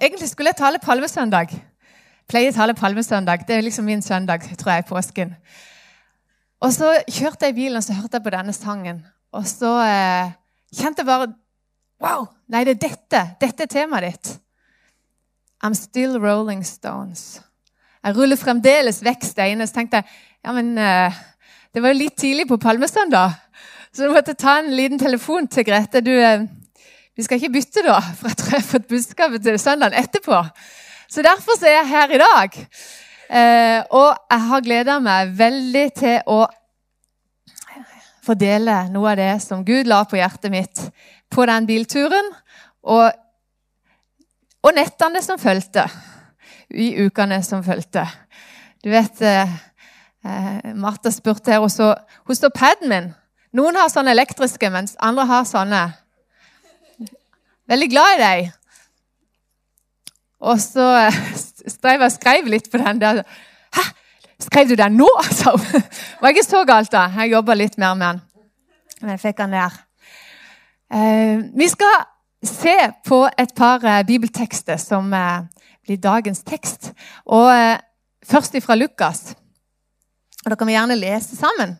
egentlig skulle jeg tale palmesøndag. Pleier å tale palmesøndag. Det er liksom min søndag, tror jeg, påsken. Og så kjørte jeg i bilen og så hørte jeg på denne sangen. Og så eh, kjente jeg bare Wow! Nei, det er dette. Dette er temaet ditt. I'm still rolling stones. Jeg ruller fremdeles vekk steiner. Så tenkte jeg ja, men eh, det var jo litt tidlig på palmesøndag, så du måtte ta en liten telefon til Grete. Du, eh, vi skal ikke bytte, da, for jeg tror jeg har fått budskapet til søndagen etterpå. Så derfor er jeg her i dag. Eh, og jeg har gleda meg veldig til å fordele noe av det som Gud la på hjertet mitt på den bilturen. Og, og nettene som fulgte. I ukene som fulgte. Du vet eh, eh, Martha spurte her, og så, hun står paden min. Noen har sånne elektriske, mens andre har sånne. Veldig glad i deg. Og så skrev strev jeg skrev litt på den der. Hæ? Skrev du den nå, altså? Det var ikke så galt, da. Jeg jobba litt mer med den. Men jeg fikk den der. Eh, vi skal se på et par eh, bibeltekster som eh, blir dagens tekst. Og eh, først fra Lukas. Og Da kan vi gjerne lese sammen.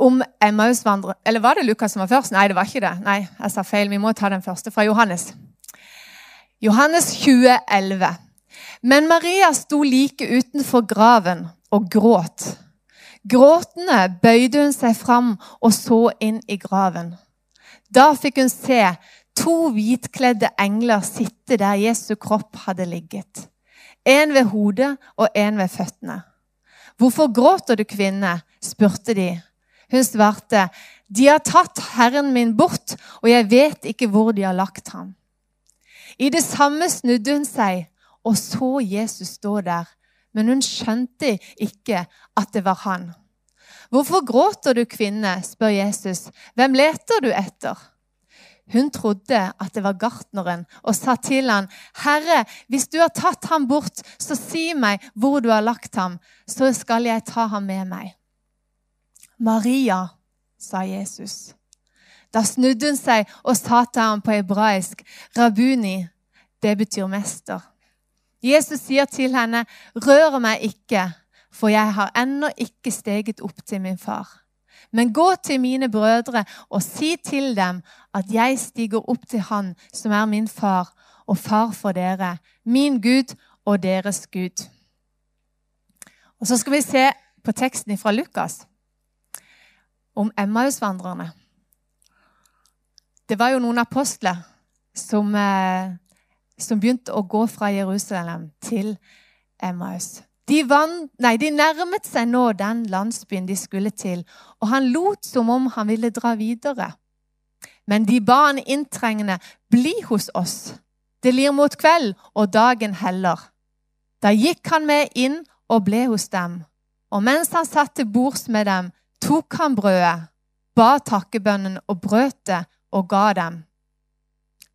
Om Emmausvandrer Eller var det Lukas som var først? Nei, det var ikke det. Nei, jeg sa feil. Vi må ta den første fra Johannes. Johannes 2011. Men Maria sto like utenfor graven og gråt. Gråtende bøyde hun seg fram og så inn i graven. Da fikk hun se to hvitkledde engler sitte der Jesu kropp hadde ligget. En ved hodet og en ved føttene. Hvorfor gråter du, kvinne? spurte de. Hun svarte, De har tatt Herren min bort, og jeg vet ikke hvor de har lagt ham. I det samme snudde hun seg og så Jesus stå der, men hun skjønte ikke at det var han. Hvorfor gråter du, kvinne? spør Jesus. Hvem leter du etter? Hun trodde at det var gartneren, og sa til han, 'Herre, hvis du har tatt ham bort, så si meg hvor du har lagt ham, så skal jeg ta ham med meg.' Maria, sa Jesus. Da snudde hun seg og sa til ham på hebraisk, 'Rabuni', det betyr mester. Jesus sier til henne, 'Rør meg ikke, for jeg har ennå ikke steget opp til min far.' Men gå til mine brødre og si til dem at jeg stiger opp til Han som er min far og far for dere, min Gud og deres Gud. Og Så skal vi se på teksten fra Lukas om Emmausvandrerne. Det var jo noen apostler som, eh, som begynte å gå fra Jerusalem til Emmaus. De, van, nei, de, nærmet seg nå den landsbyen de skulle til, og han lot som om han ville dra videre. Men de ba han inntrengende, bli hos oss. Det lir mot kveld, og dagen heller. Da gikk han med inn og ble hos dem. Og mens han satt til bords med dem, tok han brødet, ba takkebønnen og brøt det og ga dem.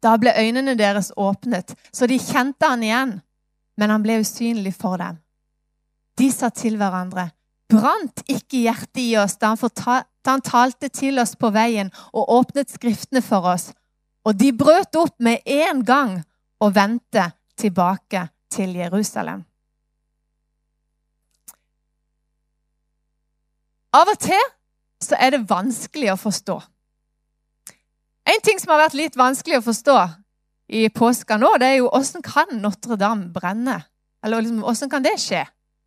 Da ble øynene deres åpnet, så de kjente han igjen, men han ble usynlig for dem. De sa til hverandre, brant ikke hjertet i oss da han, da han talte til oss på veien og åpnet Skriftene for oss? Og de brøt opp med en gang og vendte tilbake til Jerusalem. Av og til så er det vanskelig å forstå. En ting som har vært litt vanskelig å forstå i påska nå, det er jo åssen kan Notre-Dame brenne? Eller liksom, kan det skje?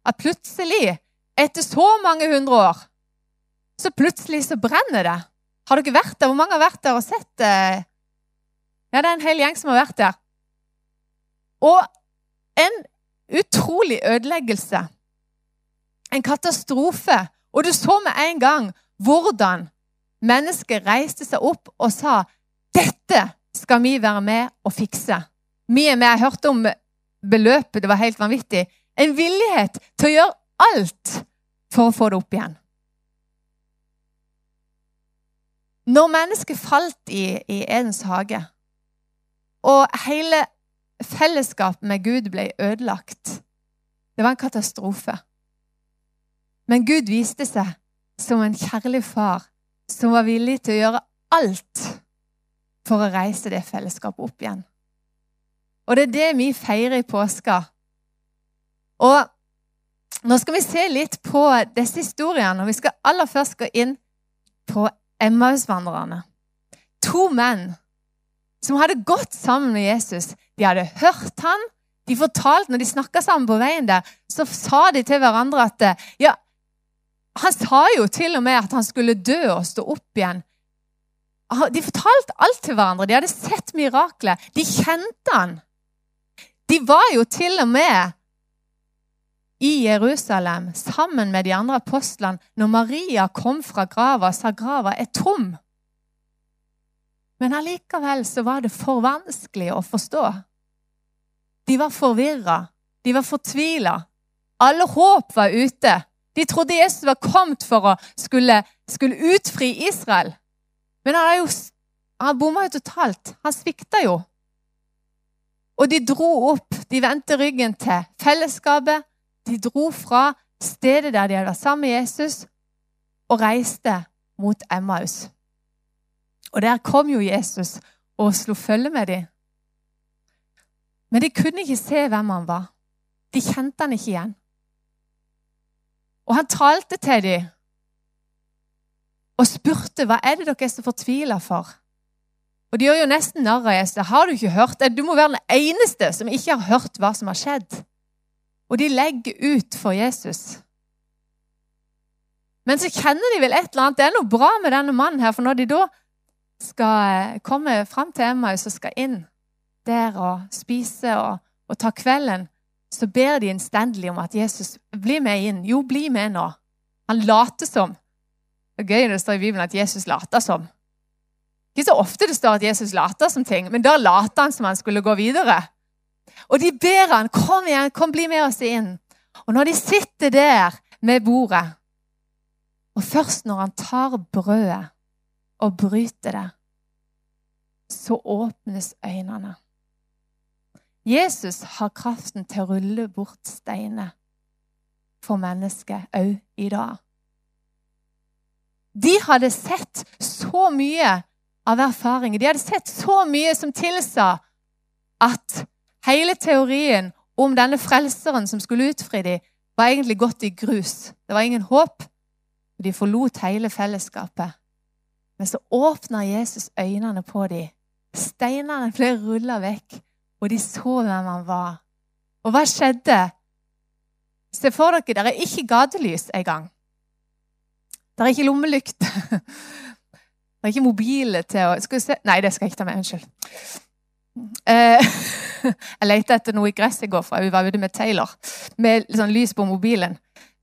at plutselig, etter så mange hundre år, så plutselig så brenner det. Har dere vært der? Hvor mange har vært der og sett det? Ja, det er en hel gjeng som har vært der. Og en utrolig ødeleggelse. En katastrofe. Og du så med en gang hvordan mennesket reiste seg opp og sa dette skal vi være med og fikse. Vi er med. Jeg hørte om beløpet, det var helt vanvittig. En villighet til å gjøre alt for å få det opp igjen. Når mennesket falt i, i Edens hage, og hele fellesskapet med Gud ble ødelagt Det var en katastrofe. Men Gud viste seg som en kjærlig far som var villig til å gjøre alt for å reise det fellesskapet opp igjen. Og det er det vi feirer i påska. Og nå skal vi se litt på disse historiene, og vi skal aller først gå inn på Emmausvandrerne. To menn som hadde gått sammen med Jesus. De hadde hørt han. De fortalte, Når de snakka sammen på veien der, så sa de til hverandre at ja, Han sa jo til og med at han skulle dø og stå opp igjen. De fortalte alt til hverandre. De hadde sett miraklet. De kjente han. De var jo til og med i Jerusalem sammen med de andre apostlene når Maria kom fra grava og sa grava er tom. Men allikevel så var det for vanskelig å forstå. De var forvirra. De var fortvila. Alle håp var ute. De trodde Jesus var kommet for å skulle, skulle utfri Israel. Men han, jo, han bomma jo totalt. Han svikta jo. Og de dro opp. De vendte ryggen til fellesskapet. De dro fra stedet der de hadde vært sammen med Jesus, og reiste mot Emmaus. Og der kom jo Jesus og slo følge med dem. Men de kunne ikke se hvem han var. De kjente han ikke igjen. Og han talte til dem og spurte hva er det dere er så fortvila for. Og De gjør jo nesten narr av Jesus. Har du ikke hørt? Du må være den eneste som ikke har hørt hva som har skjedd. Og de legger ut for Jesus. Men så kjenner de vel et eller annet. Det er noe bra med denne mannen her. For når de da skal komme fram til Emmaus og skal inn der og spise og, og ta kvelden, så ber de innstendig om at Jesus blir med inn. Jo, bli med nå. Han later som. Det er gøy når det står i Bibelen at Jesus later som. Ikke så ofte det står at Jesus later som ting, men da later han som han skulle gå videre. Og de ber han, kom igjen, kom, bli med oss inn. Og når de sitter der med bordet, og først når han tar brødet og bryter det, så åpnes øynene. Jesus har kraften til å rulle bort steiner for mennesket òg i dag. De hadde sett så mye av erfaringer. De hadde sett så mye som tilsa at hele teorien om denne frelseren som skulle utfri dem, var egentlig gått i grus. Det var ingen håp. De forlot hele fellesskapet. Men så åpna Jesus øynene på dem. Steinene ble rulla vekk, og de så hvem han var. Og hva skjedde? Se for dere, det er ikke gatelys engang. Det er ikke lommelykt. Det er ikke mobile til å Skal se Nei, det skal jeg ikke ta med. Unnskyld. Eh, jeg lette etter noe i gresset i går, for vi var ute med Taylor. Med sånn lys på mobilen.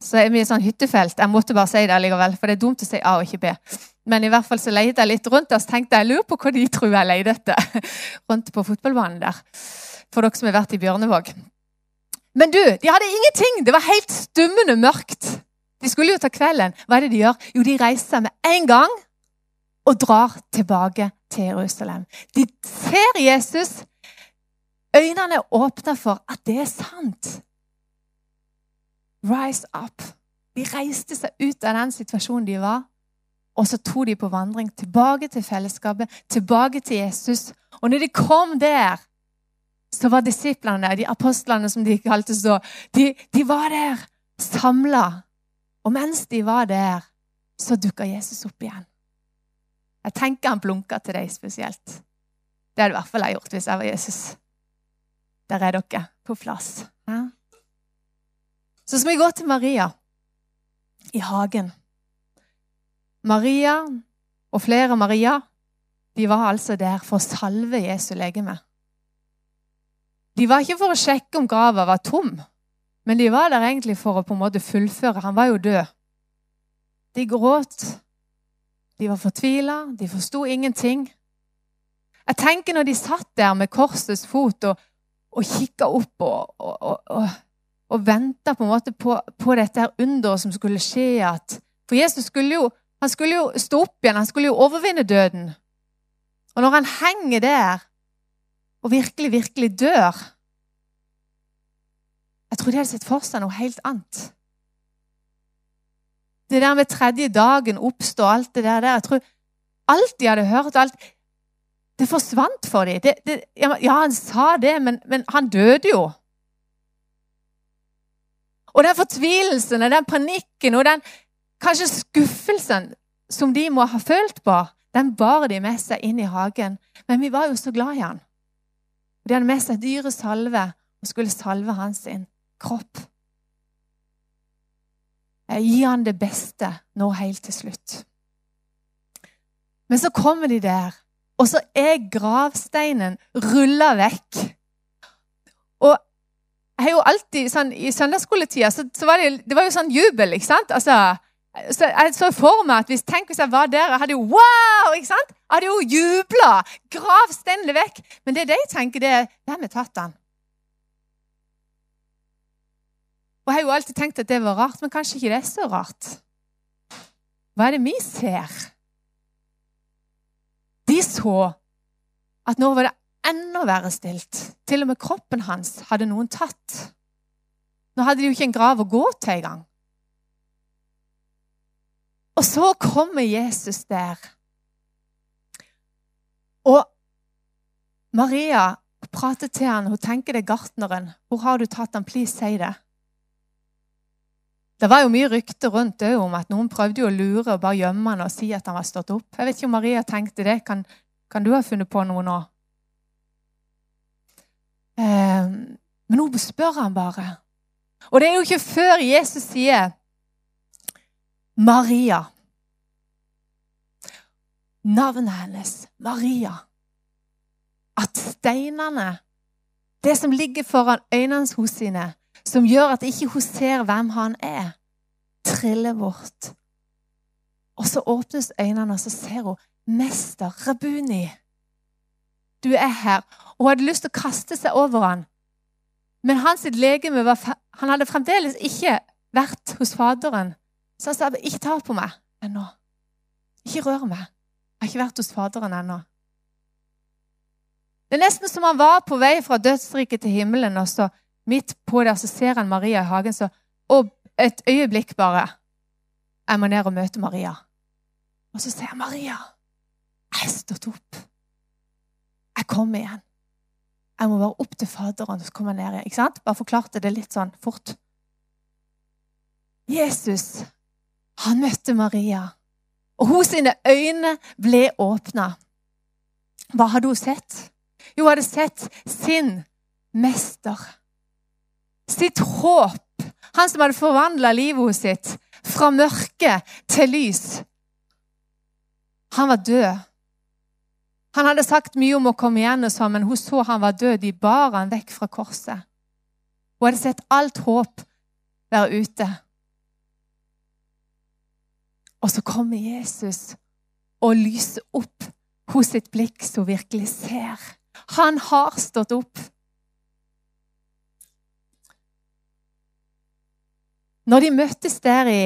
Så er vi i sånn hyttefelt. Jeg måtte bare si det likevel, for det er dumt å si A og ikke B. Men i hvert fall så leide jeg litt rundt og tenkte jeg, lurer på hva de tror jeg leide etter. rundt på fotballbanen der. For dere som har vært i Bjørnevåg. Men du, de hadde ingenting! Det var helt stummende mørkt. De skulle jo ta kvelden. Hva er det de gjør? Jo, de reiser med en gang og drar tilbake til Jerusalem. De ser Jesus. Øynene er åpna for at det er sant. Rise up. De reiste seg ut av den situasjonen de var, og så tok de på vandring tilbake til fellesskapet, tilbake til Jesus. Og når de kom der, så var disiplene, de apostlene som de kalte så, de, de var der samla. Og mens de var der, så dukka Jesus opp igjen. Jeg tenker han blunka til deg spesielt. Det hadde i hvert fall jeg gjort hvis jeg var Jesus. Der er dere på plass. Ja? Så skal vi gå til Maria i hagen. Maria og flere Maria de var altså der for å salve Jesu legeme. De var ikke for å sjekke om grava var tom, men de var der egentlig for å på en måte fullføre. Han var jo død. De gråt. De var fortvila. De forsto ingenting. Jeg tenker når de satt der med korsets fot og, og kikka opp og, og, og, og venta på, på, på dette underet som skulle skje at, For Jesus skulle jo han skulle jo stå opp igjen, han skulle jo overvinne døden. Og når han henger der og virkelig, virkelig dør Jeg tror de hadde sett for seg noe helt annet. Det der med tredje dagen oppstå, alt det der, jeg tror Alt de hadde hørt alt, Det forsvant for dem. Det, det, ja, han sa det, men, men han døde jo. Og den fortvilelsen og den panikken og den kanskje skuffelsen som de må ha følt på, den bar de med seg inn i hagen. Men vi var jo så glad i han. De hadde med seg dyre salve og skulle salve hans kropp. Gi han det beste nå helt til slutt. Men så kommer de der, og så er gravsteinen rulla vekk. Og jeg har jo alltid, sånn, I søndagsskoletida så, så var det, det var jo sånn jubel. ikke sant? Altså, så jeg så for meg at hvis, tenk hvis jeg var der jeg hadde jo wow! ikke sant? Jeg hadde jo jubla! Gravsteinene vekk. Men det de tenker, det er Hvem har tatt han? Og Jeg har jo alltid tenkt at det var rart, men kanskje ikke det er så rart. Hva er det vi ser? De så at nå var det enda verre stilt. Til og med kroppen hans hadde noen tatt. Nå hadde de jo ikke en grav å gå til engang. Og så kommer Jesus der. Og Maria prater til han, Hun tenker det er gartneren. 'Hvor har du tatt han? Please, si det.' Det var jo mye rykter rundt det om at noen prøvde å lure og bare gjemme han og si at han var stått opp. Jeg vet ikke om Maria tenkte det. Kan, kan du ha funnet på noe nå? Eh, men nå spør han bare. Og det er jo ikke før Jesus sier Maria. Navnet hennes, Maria. At steinene, det som ligger foran øynene hos sine, som gjør at ikke hun ser hvem han er, triller bort. Og så åpnes øynene, og så ser hun Mester Rabuni. Du er her. Og hun hadde lyst til å kaste seg over han. Men hans legeme var, han hadde fremdeles ikke vært hos Faderen. Så han sa, 'Ikke ta på meg ennå. Ikke rør meg. Jeg har ikke vært hos Faderen ennå.' Det er nesten som han var på vei fra dødsriket til himmelen, og så midt på der så ser han Maria i hagen. Så, og et øyeblikk bare Jeg må ned og møte Maria. Og så ser jeg, 'Maria, jeg er stått opp. Jeg kommer igjen.' Jeg må bare opp til Faderen, og så kommer jeg ned igjen. Ikke sant? Bare forklarte det litt sånn fort. Jesus, han møtte Maria, og hos sine øyne ble åpna. Hva hadde hun sett? Jo, hun hadde sett sin mester sitt håp. Han som hadde forvandla livet sitt fra mørke til lys. Han var død. Han hadde sagt mye om å komme igjen, og så, men hun så han var død. De bar han vekk fra korset. Hun hadde sett alt håp være ute. Og så kommer Jesus og lyser opp hos sitt blikk, så hun virkelig ser. Han har stått opp. Når de møttes der i,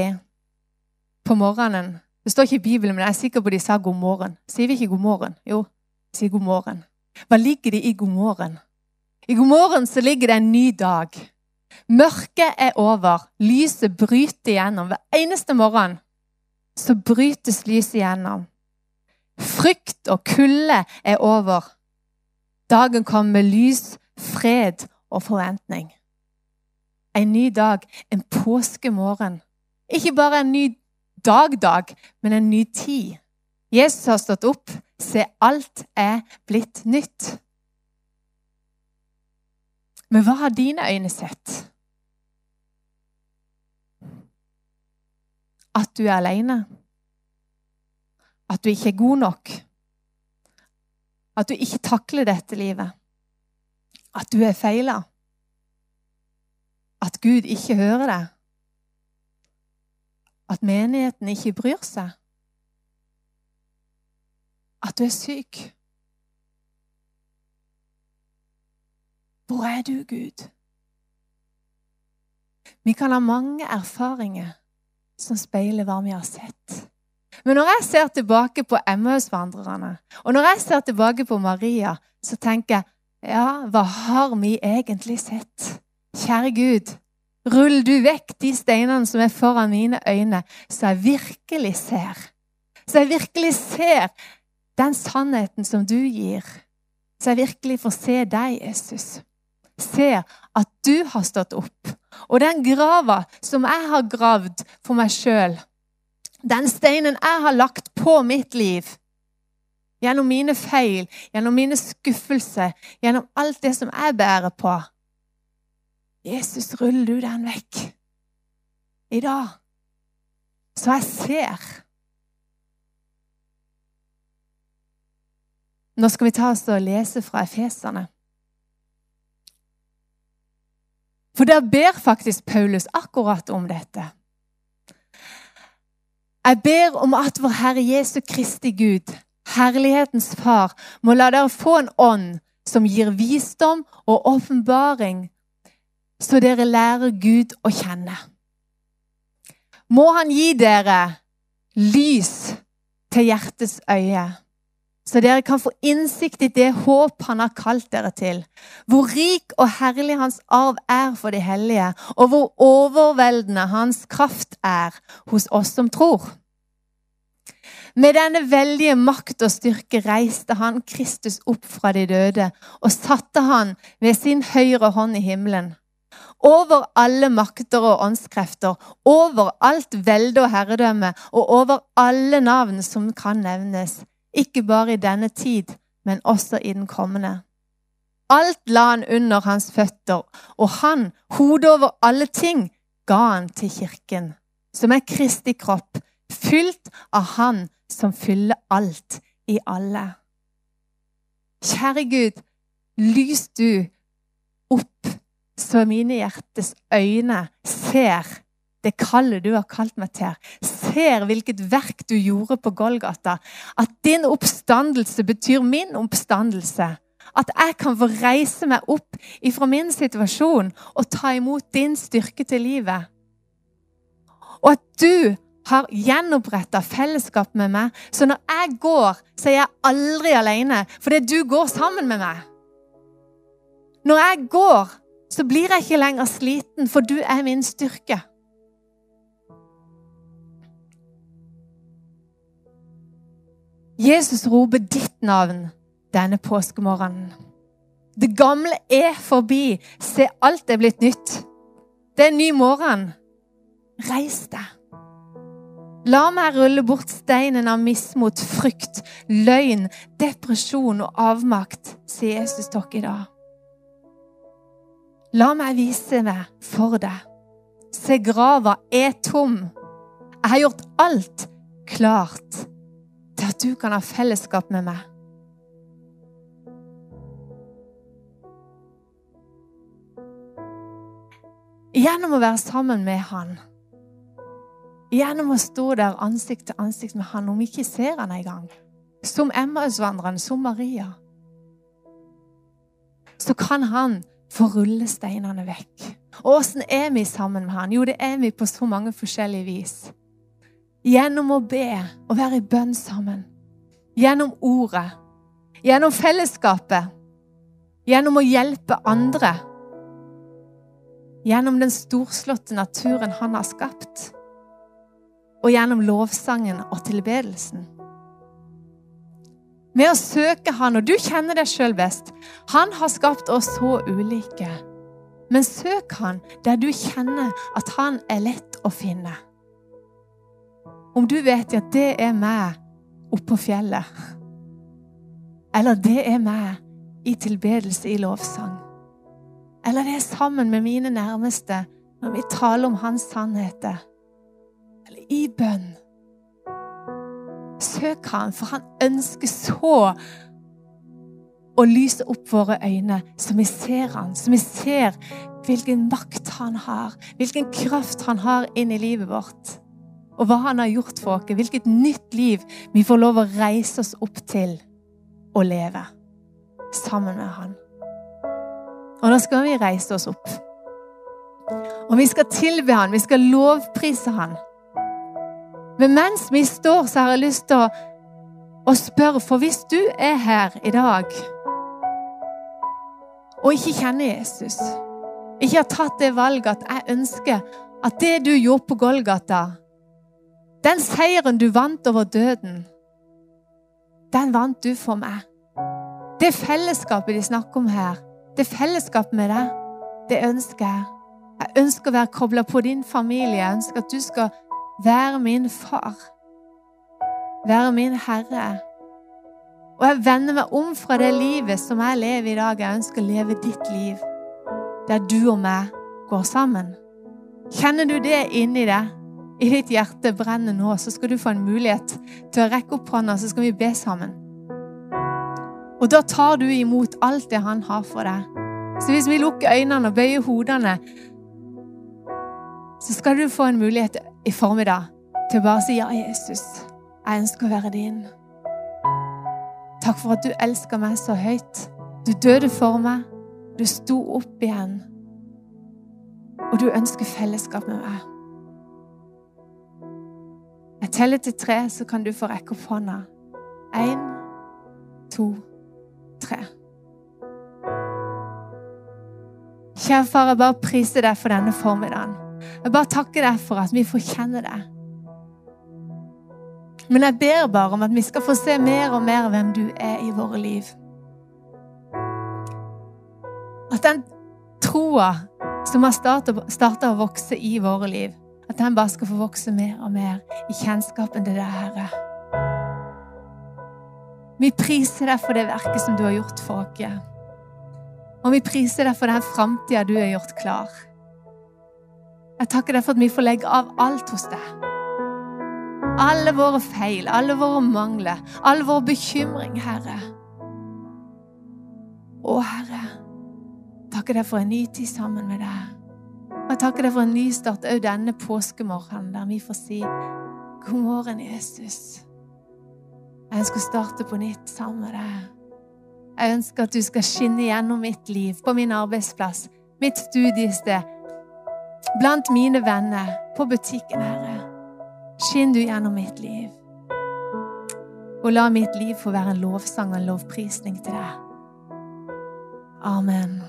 på morgenen Det står ikke i Bibelen, men jeg er sikker på de sa god morgen. Sier vi ikke god morgen? Jo, sier god morgen. Hva ligger det i god morgen? I god morgen så ligger det en ny dag. Mørket er over. Lyset bryter igjennom. Hver eneste morgen så brytes lyset igjennom. Frykt og kulde er over. Dagen kommer med lys, fred og forventning en ny dag, en påskemorgen. Ikke bare en ny dag-dag, men en ny tid. Jesus har stått opp. Se, alt er blitt nytt. Men hva har dine øyne sett? At du er alene? At du ikke er god nok? At du ikke takler dette livet? At du er feila? At Gud ikke hører deg. At menigheten ikke bryr seg. At du er syk. Hvor er du, Gud? Vi kan ha mange erfaringer som speiler hva vi har sett. Men når jeg ser tilbake på Emmaus-vandrerne, og når jeg ser tilbake på Maria, så tenker jeg ja, hva har vi egentlig sett? Kjære Gud, rull du vekk de steinene som er foran mine øyne, så jeg virkelig ser. Så jeg virkelig ser den sannheten som du gir, så jeg virkelig får se deg, Jesus. Ser at du har stått opp. Og den grava som jeg har gravd for meg sjøl, den steinen jeg har lagt på mitt liv, gjennom mine feil, gjennom mine skuffelser, gjennom alt det som jeg bærer på Jesus, ruller du den vekk i dag, så jeg ser Nå skal vi ta oss og lese fra Efeserne. For der ber faktisk Paulus akkurat om dette. Jeg ber om at vår Herre Jesu Kristi Gud, herlighetens Far, må la dere få en ånd som gir visdom og åpenbaring, så dere lærer Gud å kjenne. Må Han gi dere lys til hjertets øye så dere kan få innsikt i det håp han har kalt dere til, hvor rik og herlig hans arv er for de hellige, og hvor overveldende hans kraft er hos oss som tror. Med denne veldige makt og styrke reiste han Kristus opp fra de døde og satte han ved sin høyre hånd i himmelen. Over alle makter og åndskrefter, over alt velde og herredømme og over alle navn som kan nevnes ikke bare i denne tid, men også i den kommende. Alt la han under hans føtter, og han, hodet over alle ting, ga han til kirken, som er Kristi kropp, fylt av Han som fyller alt i alle. Kjære Gud, lys du opp så mine hjertes øyne ser det kallet du har kalt meg til, ser hvilket verk du gjorde på Golgata, at din oppstandelse betyr min oppstandelse. At jeg kan få reise meg opp ifra min situasjon og ta imot din styrke til livet. Og at du har gjenoppretta fellesskap med meg, så når jeg går, så er jeg aldri alene, fordi du går sammen med meg. Når jeg går, så blir jeg ikke lenger sliten, for du er min styrke. Jesus roper ditt navn denne påskemorgenen. Det gamle er forbi. Se, alt er blitt nytt. Det er en ny morgen. Reis deg. La meg rulle bort steinen av mismot, frykt, løgn, depresjon og avmakt, sier Jesus dere i dag. La meg vise meg for deg. Se, grava er tom. Jeg har gjort alt klart at du kan ha fellesskap med meg. Gjennom å være sammen med Han. Gjennom å stå der ansikt til ansikt med Han, om vi ikke ser Han engang. Som Emmausvandreren, som Maria. Så kan Han få rulle steinene vekk. Åssen er vi sammen med Han? Jo, det er vi på så mange forskjellige vis. Gjennom å be og være i bønn sammen. Gjennom ordet. Gjennom fellesskapet. Gjennom å hjelpe andre. Gjennom den storslåtte naturen han har skapt. Og gjennom lovsangen og tilbedelsen. Med å søke Han, og du kjenner deg sjøl best. Han har skapt oss så ulike. Men søk Han der du kjenner at Han er lett å finne. Om du vet at det er meg oppå fjellet, eller det er meg i tilbedelse i lovsang, eller det er sammen med mine nærmeste når vi taler om Hans sannheter, eller i bønn. Søk Han, for Han ønsker så å lyse opp våre øyne, så vi ser Han, så vi ser hvilken makt Han har, hvilken kraft Han har inn i livet vårt og hva han har gjort for oss. Hvilket nytt liv vi får lov å reise oss opp til å leve sammen med han. Og da skal vi reise oss opp. Og vi skal tilbe han, vi skal lovprise han. Men mens vi står, så har jeg lyst til å, å spørre, for hvis du er her i dag og ikke kjenner Jesus, ikke har tatt det valget at jeg ønsker at det du gjorde på Golgata den seieren du vant over døden, den vant du for meg. Det fellesskapet de snakker om her, det fellesskapet med deg, det ønsker jeg. Jeg ønsker å være kobla på din familie. Jeg ønsker at du skal være min far. Være min herre. Og jeg vender meg om fra det livet som jeg lever i dag. Jeg ønsker å leve ditt liv, der du og meg går sammen. Kjenner du det inni deg? I ditt hjerte brenner nå, så skal du få en mulighet til å rekke opp hånda, så skal vi be sammen. Og da tar du imot alt det han har for deg. Så hvis vi lukker øynene og bøyer hodene, så skal du få en mulighet i formiddag til å bare si ja, Jesus, jeg ønsker å være din. Takk for at du elsker meg så høyt. Du døde for meg. Du sto opp igjen. Og du ønsker fellesskap med meg. Jeg teller til tre, så kan du få rekke opp hånda. Én, to, tre. Kjære far, jeg bare priser deg for denne formiddagen. Jeg bare takker deg for at vi får kjenne deg. Men jeg ber bare om at vi skal få se mer og mer hvem du er i våre liv. At den troa som har starta å vokse i våre liv, at den bare skal få vokse mer og mer i kjennskapen til deg, Herre. Vi priser deg for det verket som du har gjort for oss. Og vi priser deg for den framtida du har gjort klar. Jeg takker deg for at vi får legge av alt hos deg. Alle våre feil, alle våre mangler, all vår bekymring, Herre. Å, Herre, takker deg for en ny tid sammen med deg. Jeg takker deg for en ny start òg denne påskemorgenen, der vi får si God morgen, Jesus. Jeg ønsker å starte på nytt sammen med deg. Jeg ønsker at du skal skinne gjennom mitt liv, på min arbeidsplass, mitt studiested, blant mine venner, på butikken, Herre. Skinn du gjennom mitt liv. Og la mitt liv få være en lovsang og en lovprisning til deg. Amen.